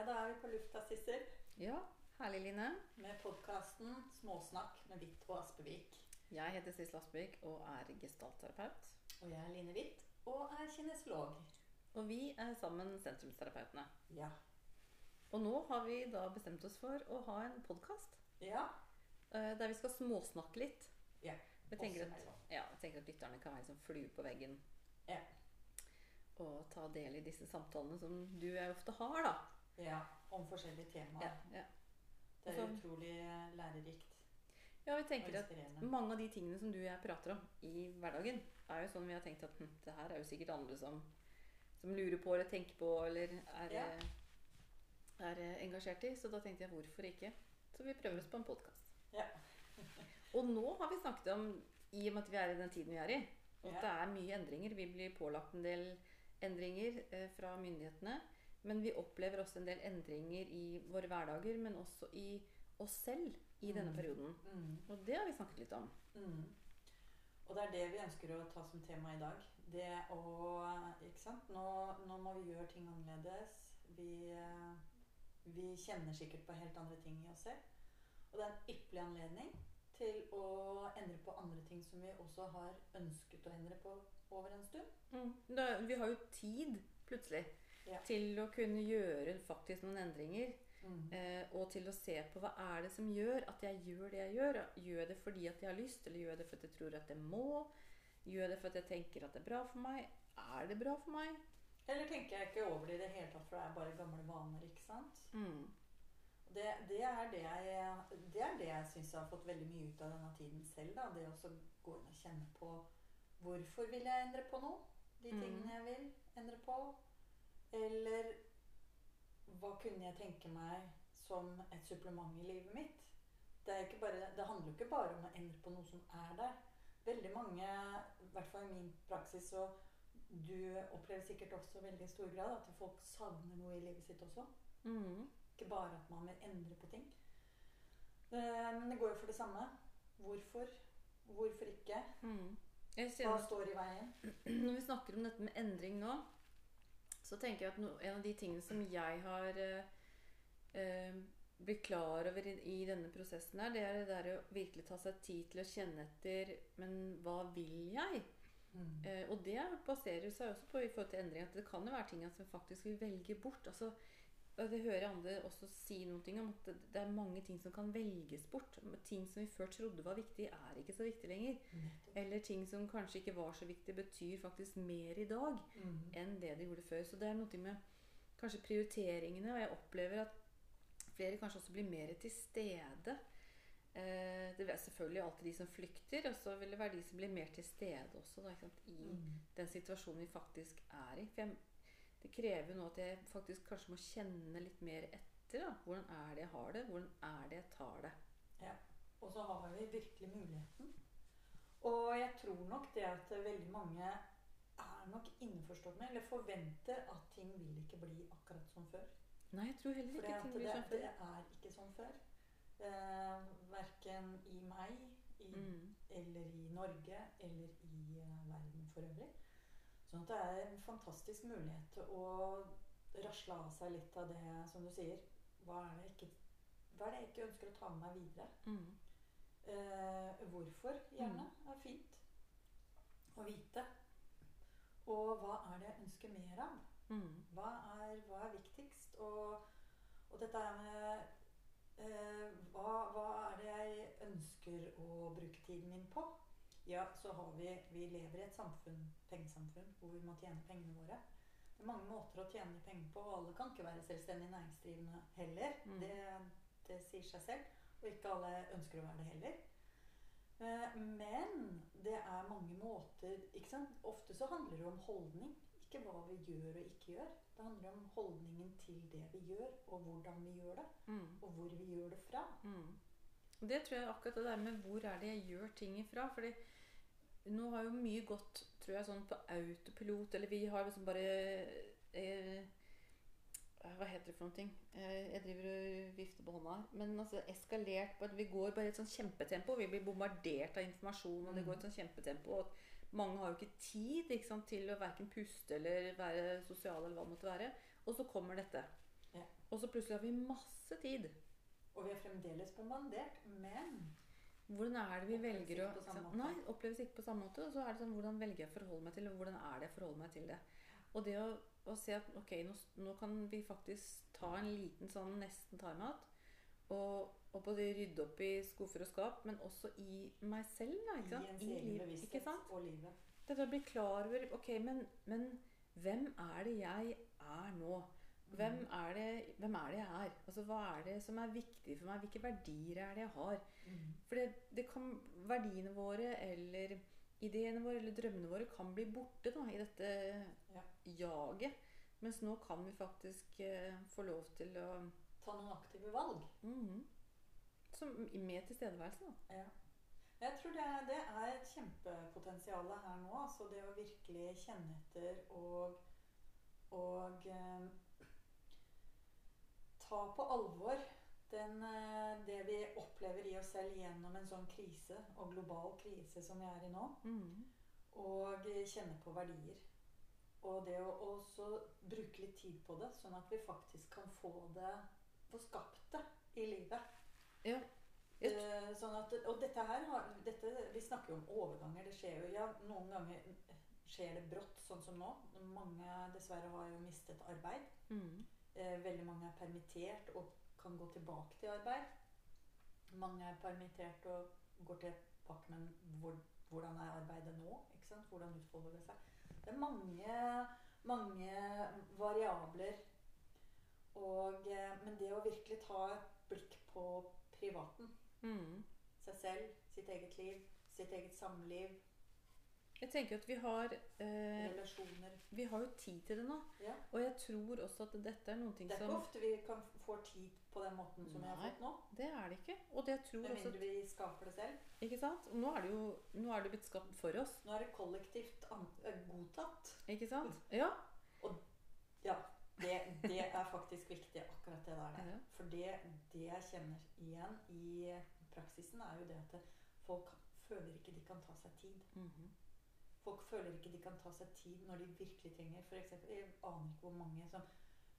Ja, da er vi på lufta, Sissel. Ja, herlig, Line. Med podkasten 'Småsnakk med Hvitt og Aspevik'. Jeg heter Sissel Aspevik og er gestaltterapeut. Og jeg er Line Hvitt og er kinesolog. Og vi er sammen sentrumsterapeutene. Ja. Og nå har vi da bestemt oss for å ha en podkast Ja. der vi skal småsnakke litt. ja. Jeg tenker, at, ja, jeg tenker at lytterne kan være som flue på veggen Ja. og ta del i disse samtalene som du og jeg ofte har, da. Ja. Om forskjellige temaer. Ja, ja. Det er utrolig lærerikt. ja vi tenker at mange av de tingene som du og jeg prater om i hverdagen, er jo sånn vi har tenkt at hm, det her er jo sikkert andre som, som lurer på eller tenker på eller er, Ja. eh, er eh, engasjert i. Så da tenkte jeg hvorfor ikke? Så vi prøver oss på en podkast. Ja. Og nå har vi snakket om, i og med at vi er i den tiden vi er i, at Ja. det er mye endringer. Vi blir pålagt en del endringer eh, fra myndighetene. Men vi opplever også en del endringer i våre hverdager, men også i oss selv i denne Mm. perioden. Mm. Og det har vi snakket litt om. Mm. Og det er det vi ønsker å ta som tema i dag. Det å Ikke sant. Nå, nå må vi gjøre ting annerledes. Vi, eh, vi kjenner sikkert på helt andre ting i oss selv. Og det er en ypperlig anledning til å endre på andre ting som vi også har ønsket å endre på over en stund. Da, vi har jo tid, plutselig, Ja. til å kunne gjøre faktisk noen endringer. Mm. Eh, og til å se på hva er det som gjør at jeg gjør det jeg gjør. Gjør jeg det fordi at jeg har lyst, eller gjør jeg det fordi jeg tror at jeg må? Gjør jeg det fordi jeg tenker at det er bra for meg? Er det bra for meg? Eller tenker jeg ikke over det i det hele tatt, for det er bare gamle vaner, ikke sant? Mm. Det, det er det jeg, det er det jeg syns jeg har fått veldig mye ut av denne tiden selv. Da. Det å gå inn og kjenne på hvorfor vil jeg endre på noe? De Mm. tingene jeg vil endre på. Eller hva kunne jeg tenke meg som et supplement i livet mitt? Det, bare, det handler jo ikke bare om å endre på noe som er der. Veldig mange, i hvert fall i min praksis, og du opplever sikkert også veldig i stor grad at folk savner noe i livet sitt også. Mm. Ikke bare at man vil endre på ting. Eh, Men det går jo for det samme. Hvorfor? Hvorfor ikke? Mm. Hva står i veien? når vi snakker om dette med endring nå, så tenker jeg at no, en av de tingene som jeg har eh, eh, blitt klar over i, i denne prosessen her, det er det der å virkelig ta seg tid til å kjenne etter Men hva vil jeg? Mm. Eh, og det baserer seg også på i forhold til endring at det kan jo være ting som faktisk vil velge bort. Altså, det hører andre også si noen ting om at det, er mange ting som kan velges bort. Ting som vi før trodde var viktig, er ikke så viktig lenger. Nettopp. Eller ting som kanskje ikke var så viktig, betyr faktisk mer i dag Mm. enn det de gjorde før. Så det er noe med kanskje prioriteringene, og jeg opplever at flere kanskje også blir mer til stede. Eh, det er selvfølgelig alltid de som flykter, og så vil det være de som blir mer til stede også da, i Mm. den situasjonen vi faktisk er i. For jeg, det krever nå at jeg faktisk kanskje må kjenne litt mer etter. Da. Hvordan er det jeg har det? Hvordan er det jeg tar det? Ja. Og så har vi virkelig muligheten. Og jeg tror nok det at veldig mange er nok innforstått med, eller forventer at ting vil ikke bli akkurat som før. Nei, jeg tror heller ikke ting det, som før. det er ikke som før. Eh, verken i meg i, Mm. eller i Norge eller i uh, verden for øvrig. Sånn at det er en fantastisk mulighet til å rasle av seg litt av det som du sier. Hva er det jeg ikke, det jeg ikke ønsker å ta med meg videre? Mm. Eh, hvorfor gjerne er fint å vite. Og hva er det jeg ønsker mer av? Mm. Hva er, hva er viktigst? Og, og dette er med eh, hva, hva er det jeg ønsker å bruke tiden min på? Ja, så har vi Vi lever i et samfunn, pengesamfunn, hvor vi må tjene pengene våre. Det er mange måter å tjene penger på, og alle kan ikke være selvstendig næringsdrivende heller. Mm. Det, det sier seg selv. Og ikke alle ønsker å være det heller. Eh, Men det er mange måter ikke sant? Ofte så handler det om holdning. Ikke hva vi gjør og ikke gjør. Det handler om holdningen til det vi gjør, og hvordan vi gjør det. Mm. Og hvor vi gjør det fra. Mm. Det tror jeg akkurat det der med hvor er det jeg gjør ting ifra. Fordi nå har jo mye gått tror jeg, sånn på autopilot. Eller vi har liksom bare eh, Hva heter det for noe? ting? Eh, jeg driver og vifter på hånda. Men altså eskalert på at vi går bare i et sånn kjempetempo. Vi blir bombardert av informasjon, og det går i et sånn kjempetempo. Og mange har jo ikke tid ikke sant, til å verken puste eller være sosiale eller hva det måtte være. Og så kommer dette. Ja. Og så plutselig har vi masse tid. Og vi er fremdeles bombardert, men Hvordan er det vi velger å. Nei, oppleves ikke på samme måte. Og så er det sånn hvordan velger jeg å forholde meg til det, hvordan er det jeg forholder meg til det. Og det å, å se at ok, nå, nå kan vi faktisk ta en liten sånn nesten timeout. Og, og både rydde opp i skuffer og skap, men også i meg selv. Da, ikke sant? i ens egen bevissthet og livet. Dette å bli klar over Ok, men, men hvem er det jeg er nå? Hvem Mm. er, det, hvem er det jeg er? Altså, Hva er det som er viktig for meg? Hvilke verdier er det jeg har? Mm. For det, det kan, verdiene våre eller ideene våre eller drømmene våre kan bli borte da, i dette Ja. jaget. Mens nå kan vi faktisk eh, få lov til å Ta noen aktive valg. mhm. Som Med tilstedeværelse, da. Ja. Jeg tror det, det er et kjempepotensial her nå. Altså det å virkelig kjenne etter og, og eh, ta på alvor den, eh, det vi opplever i oss selv gjennom en sånn krise, og global krise som vi er i nå. mm. Og kjenne på verdier. Og det å også bruke litt tid på det, sånn at vi faktisk kan få det Få skapt det i livet. Ja. Eh, sånn at, og dette her har, dette, Vi snakker jo om overganger. Det skjer jo ja, Noen ganger skjer det brått, sånn som nå. Mange dessverre har jo mistet arbeid. Mhm. Eh, veldig mange er permittert og kan gå tilbake til arbeid. Mange er permittert og går tilbake, men hvor, hvordan er arbeidet nå? Hvordan utfolder det seg? Det er mange, mange variabler. Og, eh, men det å virkelig ta et blikk på privaten, mm. seg selv, sitt eget liv, sitt eget samliv, Jeg tenker at vi har eh, relasjoner Vi har jo tid til det nå. ja. Og jeg tror også at dette er noen ting som Det er ikke ofte vi kan få tid på den måten som vi har fått nå. Det er det ikke. Og det tror Med mindre vi skaper det selv. Ikke sant? Og Nå er det jo nå er det blitt skapt for oss. Nå er det kollektivt eh, godtatt. Ikke sant? Ja. Ja, det, det er faktisk viktig, akkurat det der. Ja. For det, det jeg kjenner igjen i praksisen, er jo det at folk føler ikke de kan ta seg tid. Mhm. Folk føler ikke de kan ta seg tid når de virkelig trenger For eksempel, Jeg aner ikke hvor mange som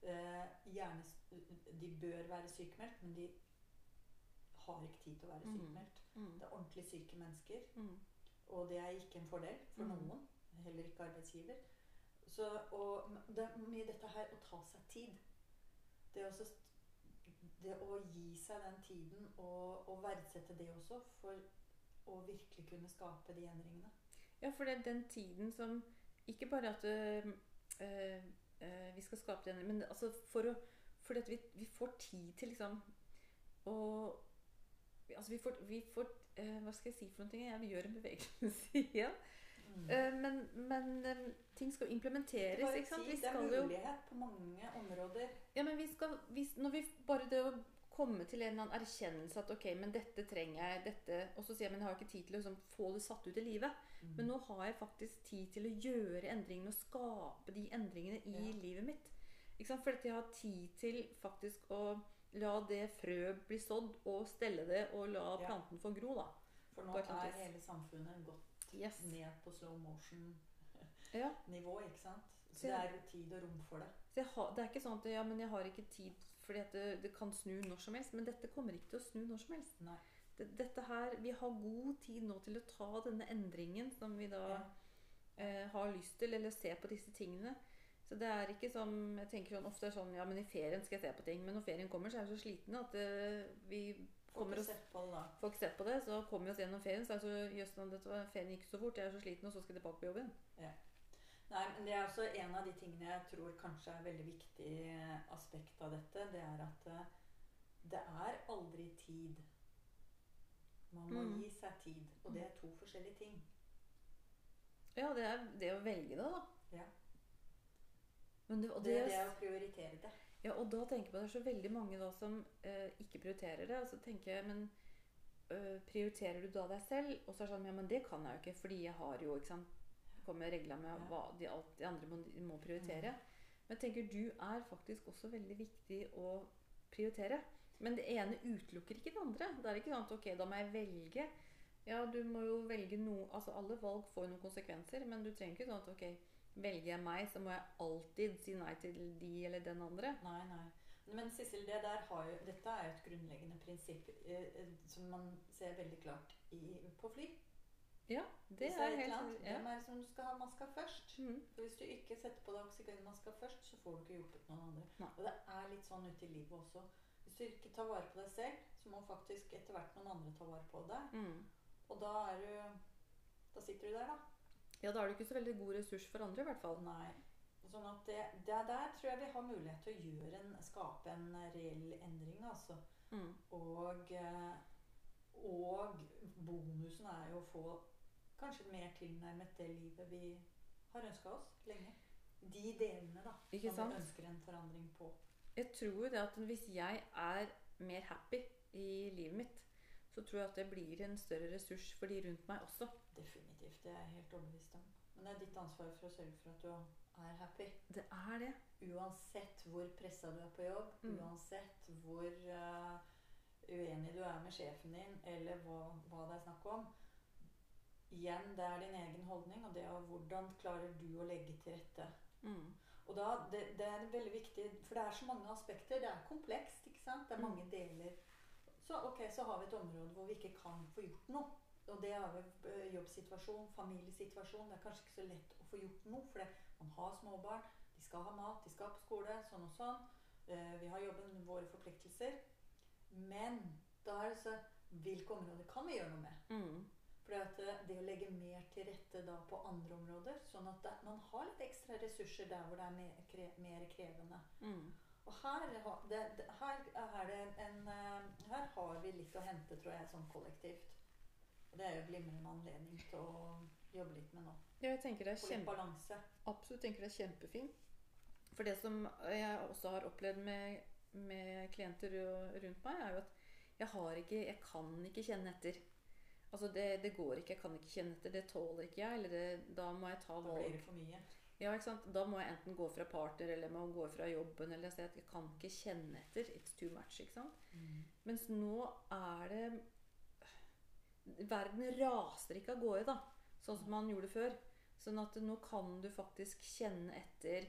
eh, gjerne De bør være sykemeldt, men de har ikke tid til å være sykemeldt. sykemeldt. Mm. Det er ordentlig syke mennesker. Mm. Og det er ikke en fordel for Mhm. noen. Heller ikke arbeidsgiver. Så, og det er mye dette her å ta seg tid. Det, også, det å gi seg den tiden og, og verdsette det også for å virkelig kunne skape de endringene. Ja, for det er den tiden som Ikke bare at øh, øh, vi skal skape den, men altså for å Fordi at vi, vi får tid til liksom å Altså, vi får, vi får øh, Hva skal jeg si for noen ting? Jeg gjør en bevegelse igjen. Mm. Men men ting skal implementeres, ikke sant? Vi det er skal mulighet på mange områder. Ja, men vi skal vi, Når vi Bare det å komme til en eller annen erkjennelse at ok, men dette trenger jeg, dette Og så sier jeg men jeg har ikke tid til å liksom, få det satt ut i livet. Mm. Men nå har jeg faktisk tid til å gjøre endringene og skape de endringene i Ja. livet mitt. Ikke sant? Fordi at jeg har tid til faktisk å la det frø bli sådd og stelle det og la Ja. planten få gro, da. For nå er hele samfunnet gått Yes. ned på slow motion-nivå, ikke sant? Så Så det er jo tid og rom for det. Har, det er ikke sånn at ja, men jeg har ikke tid fordi at det, det kan snu når som helst. Men dette kommer ikke til å snu når som helst. Det, dette her, Vi har god tid nå til å ta denne endringen som vi da Ja. eh, har lyst til, eller se på disse tingene. Så det er ikke som jeg tenker sånn, Ofte er sånn ja, men i ferien skal jeg se på ting. Men når ferien kommer, så er vi så slitne at eh, vi kommer oss. Får ikke sett på det, så kommer vi oss gjennom ferien. Så er det så jøss, ferien gikk så fort, jeg er så sliten, og så skal jeg tilbake på jobben. igjen. Nei, men det er også en av de tingene jeg tror kanskje er veldig viktig aspekt av dette. Det er at eh, det er aldri tid. Man må Mm. gi seg tid. Og det er to forskjellige ting. Ja, det er det å velge det, da. Ja. Men det, og Det, det, det er å prioritere det. Ja, og da tenker jeg på det er så veldig mange da som eh, ikke prioriterer det. Og så tenker jeg, men øh, prioriterer du da deg selv? Og så er det sånn, ja, men det kan jeg jo ikke, fordi jeg har jo, ikke sant Kommer regla med hva de, alt de andre må, må prioritere. Men jeg tenker du er faktisk også veldig viktig å prioritere. Men det ene utelukker ikke det andre. Det er ikke sånn at ok, da må jeg velge. Ja, du må jo velge noe Altså alle valg får noen konsekvenser, men du trenger ikke sånn at ok, velger jeg meg, så må jeg alltid si nei til de eller den andre. Nei, nei. Men Sissel, det der har jo, dette er jo et grunnleggende prinsipp eh, eh, som man ser veldig klart i, på fly. Ja, det er, er helt sant. Hvem er det som skal ha maska først? Mm. For Hvis du ikke setter på deg oksygenmaska først, så får du ikke hjulpet noen andre. Nei. Og det er litt sånn ute i livet også. Hvis du ikke tar vare på deg selv, så må faktisk etter hvert noen andre ta vare på deg. Mm. Og da er du Da sitter du der, da. Ja, da er du ikke så veldig god ressurs for andre, i hvert fall. Nei. Sånn at det, det der tror jeg vi har mulighet til å gjøre en, skape en reell endring, altså. Mm. Og, eh, og bonusen er jo å få kanskje mer tilnærmet det livet vi har ønska oss lenge. De delene, da. Ikke som sant? vi ønsker en forandring på. Jeg tror jo det at hvis jeg er mer happy i livet mitt, så tror jeg at det blir en større ressurs for de rundt meg også. Definitivt. Det er jeg helt overbevist om. Men det er ditt ansvar for å sørge for at du er happy. Det er det. Uansett hvor pressa du er på jobb, Mm. uansett hvor uh, uenig du er med sjefen din, eller hva, hva det er snakk om. Igjen, det er din egen holdning, og det er hvordan klarer du å legge til rette. Mm. Og da, det, det er veldig viktig, for det er så mange aspekter. Det er komplekst, ikke sant? Det er Mm. mange deler. Så ok, så har vi et område hvor vi ikke kan få gjort noe. Og det er jo eh, jobbsituasjon, familiesituasjon. Det er kanskje ikke så lett å få gjort noe, for man har småbarn. De skal ha mat, de skal på skole, sånn og sånn. Eh, Vi har jobben, våre forpliktelser. Men da er det så Hvilke områder kan vi gjøre noe med? Mm. For det, det å legge mer til rette da på andre områder, sånn at det, man har litt ekstra ressurser der hvor det er mer, kre, mer krevende. Mm. Og her, det, her er det en eh, Her har vi litt å hente, tror jeg, sånn kollektivt. Og det er jo glimrende anledning til å jobbe litt med nå. Ja, jeg tenker det er kjempe, balanse. absolutt tenker det er kjempefint. For det som jeg også har opplevd med, med klienter rundt meg, er jo at jeg har ikke Jeg kan ikke kjenne etter. Altså det, det går ikke. Jeg kan ikke kjenne etter. Det tåler ikke jeg. Eller det, da må jeg ta Da blir det for mye. Ja, ikke sant? Da må jeg enten gå fra partner eller må gå fra jobben. Eller at jeg kan ikke kjenne etter. It's too much. ikke sant? Mens nå er det Verden raser ikke av gårde, da. Sånn som man gjorde før. Sånn at nå kan du faktisk kjenne etter.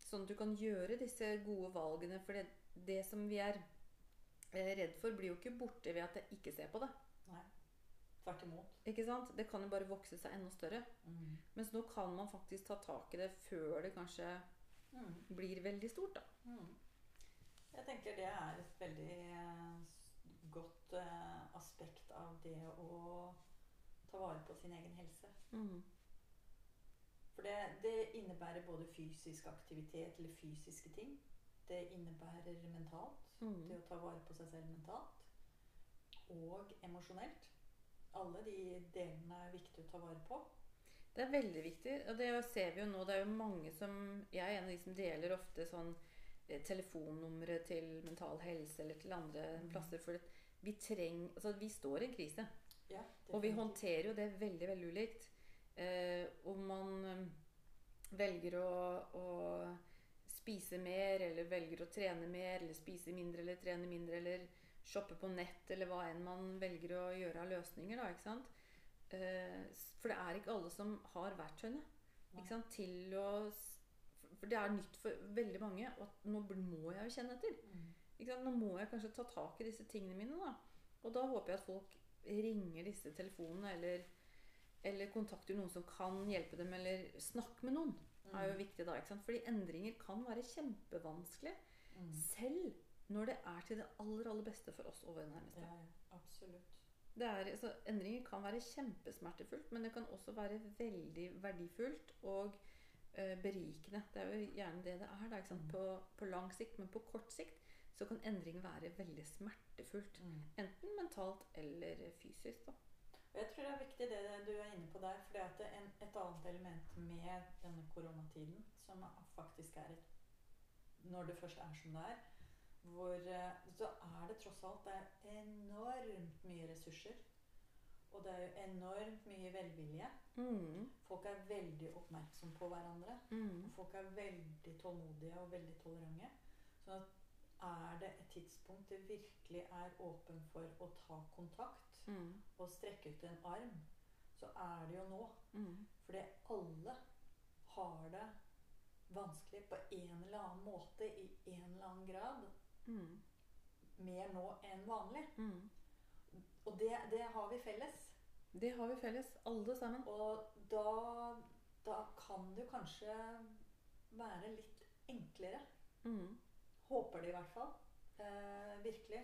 Sånn at du kan gjøre disse gode valgene. For det, det som vi er eh, redd for, blir jo ikke borte ved at jeg ikke ser på det. Nei. Tvert imot. Ikke sant? Det kan jo bare vokse seg enda større. Mm. Mens nå kan man faktisk ta tak i det før det kanskje Mm. blir veldig stort. da. Mm. Jeg tenker det er et veldig eh, godt eh, aspekt av det å ta vare på sin egen helse. Mm. For det, det innebærer både fysisk aktivitet eller fysiske ting. Det innebærer mentalt. Mm. Det å ta vare på seg selv mentalt. Og emosjonelt. Alle de delene er viktig å ta vare på. Det er veldig viktig. Og det ser vi jo nå. Det er jo mange som Jeg er en av de som deler ofte sånn eh, telefonnumre til Mental Helse eller til andre mm. plasser. For vi trenger Altså, vi står i en krise. Ja, Og vi håndterer jo det veldig, veldig ulikt. Eh, om man eh, velger å, å spise mer, eller velger å trene mer, eller spise mindre, eller trene mindre, eller shoppe på nett, eller hva enn man velger å gjøre av løsninger, da, ikke sant? Eh, for det er ikke alle som har verktøyene ikke sant? til å For det er nytt for veldig mange, og nå må jeg jo kjenne etter. Mm. Ikke sant? Nå må jeg kanskje ta tak i disse tingene mine. da. Og da håper jeg at folk ringer disse telefonene, eller, eller kontakter noen som kan hjelpe dem, eller snakke med noen. er jo Mm. viktig da, ikke sant? Fordi endringer kan være kjempevanskelig, Mm. selv når det er til det aller, aller beste for oss og våre nærmeste. Ja, ja, absolutt. Det er, så endringer kan være kjempesmertefullt, men det kan også være veldig verdifullt og eh, berikende. Det er jo gjerne det det er da? Mm. På, på lang sikt, men på kort sikt så kan endring være veldig smertefullt. Mm. Enten mentalt eller fysisk. da. Og jeg tror det er viktig det du er inne på der. For det er et annet element med denne koronatiden, som faktisk er et Når det først er som det er, hvor, eh, så er det tross alt det er enormt mye ressurser. Og det er jo enormt mye velvilje. Mm. Folk er veldig oppmerksom på hverandre. Mm. Folk er veldig tålmodige og veldig tolerante. Så at er det et tidspunkt det virkelig er åpen for å ta kontakt Mm. og strekke ut en arm, så er det jo nå. Mm. Fordi alle har det vanskelig på en eller annen måte i en eller annen grad. Mm. mer nå enn vanlig. Mm. Og det, det har vi felles. Det har vi felles, alle sammen. Og da, da kan det kanskje være litt enklere. Mm. Håper det i hvert fall. Eh, virkelig.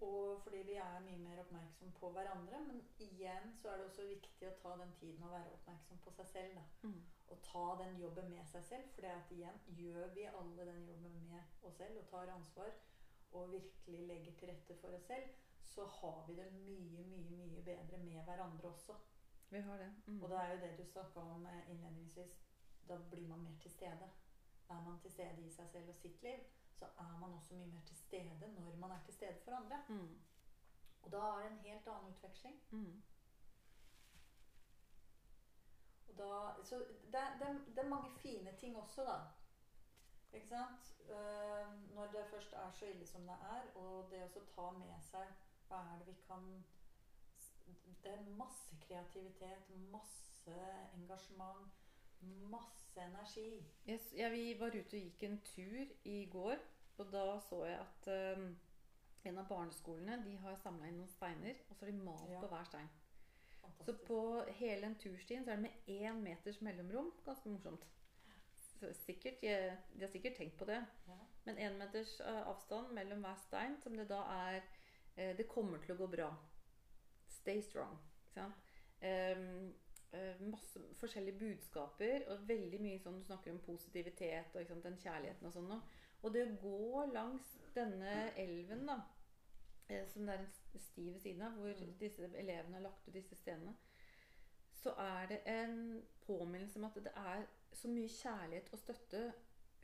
Og fordi vi er mye mer oppmerksom på hverandre. Men igjen så er det også viktig å ta den tiden å være oppmerksom på seg selv. da. Mm. Og ta den jobben med seg selv. For det at igjen, gjør vi alle den jobben med oss selv og tar ansvar og virkelig legger til rette for oss selv, så har vi det mye, mye, mye bedre med hverandre også. Vi har det. Mm. Og det er jo det du snakka om eh, innledningsvis. Da blir man mer til stede. Er man til stede i seg selv og sitt liv, så er man også mye mer til stede når man er til stede for andre. Mm. Og da er det en helt annen utveksling. Mm. Da, så det, det, det er mange fine ting også, da. Ikke sant? Uh, når det først er så ille som det er, og det å ta med seg Hva er det vi kan Det er masse kreativitet, masse engasjement, masse energi. Yes, ja, vi var ute og gikk en tur i går, og da så jeg at um, en av barneskolene de har samla inn noen steiner, og så har de malt Ja. på hver stein. Så på hele den turstien så er det med én meters mellomrom. Ganske morsomt. Sikkert, jeg, de har sikkert tenkt på det. Ja. Men én meters eh, avstand mellom hver stein, som det da er eh, Det kommer til å gå bra. Stay strong. Ikke sant? Ehm, eh, masse forskjellige budskaper, og veldig mye sånn du snakker om positivitet og sant, den kjærligheten og sånn. noe. Og det å gå langs denne elven, da, eh, som det er en sti ved siden av, hvor Mm. disse elevene har lagt ut disse stenene, så er det en påminnelse om at det er så mye kjærlighet og støtte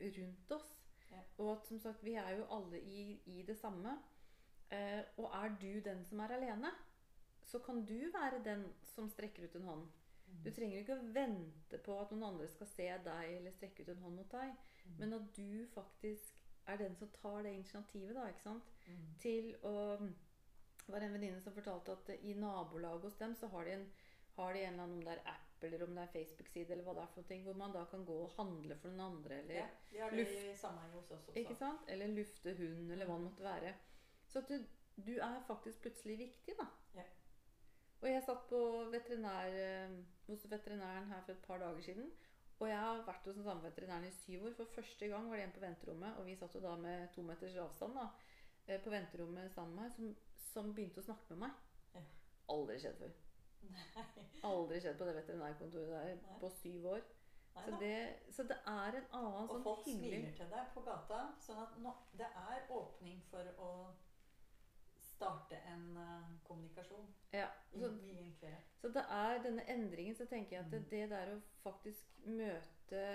rundt oss. Ja. Og at som sagt, vi er jo alle i, i det samme. Eh, og er du den som er alene, så kan du være den som strekker ut en hånd. Du trenger ikke å vente på at noen andre skal se deg eller strekke ut en hånd mot deg. Mm. Men at du faktisk er den som tar det initiativet, da, ikke sant? Mm. til å Det var en venninne som fortalte at i nabolaget hos dem så har de en, har de en eller annen om det er app eller om det er Facebook-side eller hva det er for noe, hvor man da kan gå og handle for noen andre. eller Ja, de har det i sammenheng hos oss også. ikke sant? Eller lufte hund, eller hva det måtte være. Så at du, du er faktisk plutselig viktig, da. Og jeg satt på veterinær, eh, hos veterinæren her for et par dager siden. Og jeg har vært hos den samme veterinæren i syv år. For første gang var det en på venterommet, og vi satt jo da med to meters avstand da, eh, på venterommet sammen med meg, som, som begynte å snakke med meg. Ja. Aldri skjedd før. Nei. Aldri skjedd på det veterinærkontoret der Nei. på syv år. Nei Så det, så det er en annen Og sånn folk smiler til deg på gata. Sånn at nå, det er åpning for å starte en uh, kommunikasjon. Ja, I, så, så det er denne endringen, så tenker jeg at det, Mm. det der å faktisk møte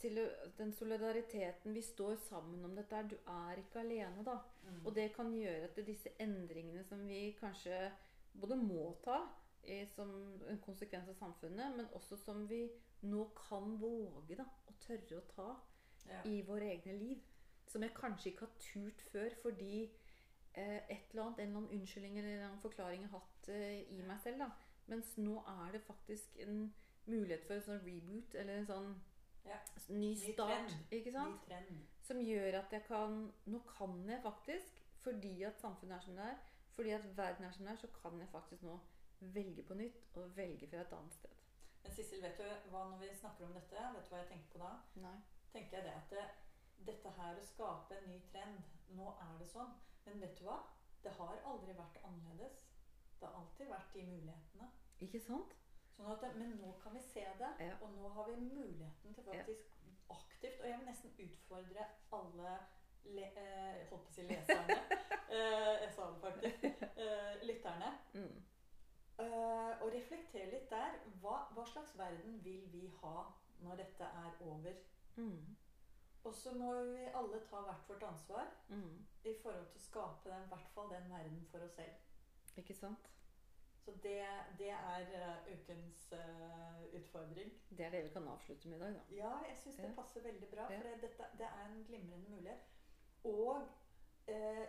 til den solidariteten Vi står sammen om dette. Du er ikke alene, da. Mm. Og det kan gjøre at disse endringene som vi kanskje både må ta i, som en konsekvens av samfunnet, men også som vi nå kan våge da, å tørre å ta ja. i våre egne liv. Som jeg kanskje ikke har turt før fordi et eller annet, en eller annen unnskyldning eller en eller annen forklaring jeg har hatt eh, i meg selv. da. Mens nå er det faktisk en mulighet for en sånn reboot eller en sånn Ja. ny Ny start. ikke sant? Som gjør at jeg kan Nå kan jeg faktisk, fordi at samfunnet er som det er, fordi at verden er som det er, så kan jeg faktisk nå velge på nytt og velge fra et annet sted. Men Sissel, vet du hva når vi snakker om dette, vet du hva jeg tenker på da? Nei. tenker jeg det at det, dette her å skape en ny trend Nå er det sånn. Men vet du hva? Det har aldri vært annerledes. Det har alltid vært de mulighetene. Ikke sant? Sånn at men nå kan vi se det, Ja. og nå har vi muligheten til faktisk aktivt Og jeg vil nesten utfordre alle le, eh, holdt på å si leserne. eh, jeg sa det faktisk. Eh, lytterne. Mm. Eh, og reflektere litt der. Hva, hva slags verden vil vi ha når dette er over? Mm. Og så må vi alle ta hvert vårt ansvar Mm. i forhold til å skape den, i hvert fall den verden for oss selv. Ikke sant? Så det, det er eh, ukens uh, utfordring. Det er det vi kan avslutte med i dag, da. Ja, jeg syns det passer veldig bra. For det, dette, det er en glimrende mulighet. Og eh,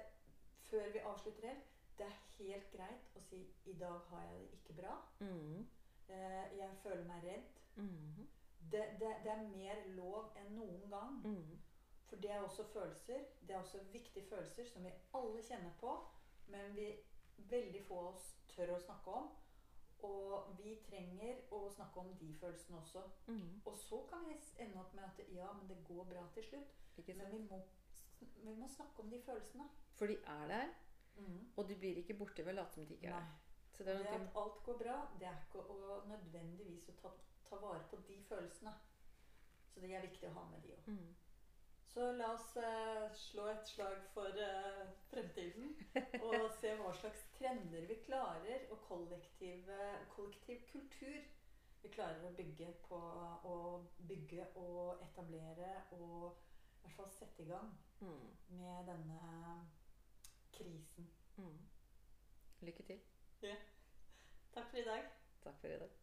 før vi avslutter helt, det er helt greit å si i dag har jeg det ikke bra. Mm. Eh, jeg føler meg redd. Mm. Det, det, det er mer lov enn noen gang. Mm. For det er også følelser. Det er også viktige følelser som vi alle kjenner på, men vi veldig få av oss tør å snakke om. Og vi trenger å snakke om de følelsene også. Mm. Og så kan vi ende opp med at ja, men det går bra til slutt. Men vi må, vi må snakke om de følelsene. For de er der, Mm. og de blir ikke borte ved å late som de ikke er Nei. Så Det det er at alt går bra, det er ikke å nødvendigvis å ta, ta vare på de følelsene. Så det er viktig å ha med de òg. mm. Så la oss eh, slå et slag for eh, fremtiden. Og se hva slags trender vi klarer, og kollektiv, kollektiv kultur vi klarer å bygge på å bygge og etablere og i hvert fall sette i gang Mm. med denne krisen. Mm. Lykke til. Takk for i dag. Takk for i dag.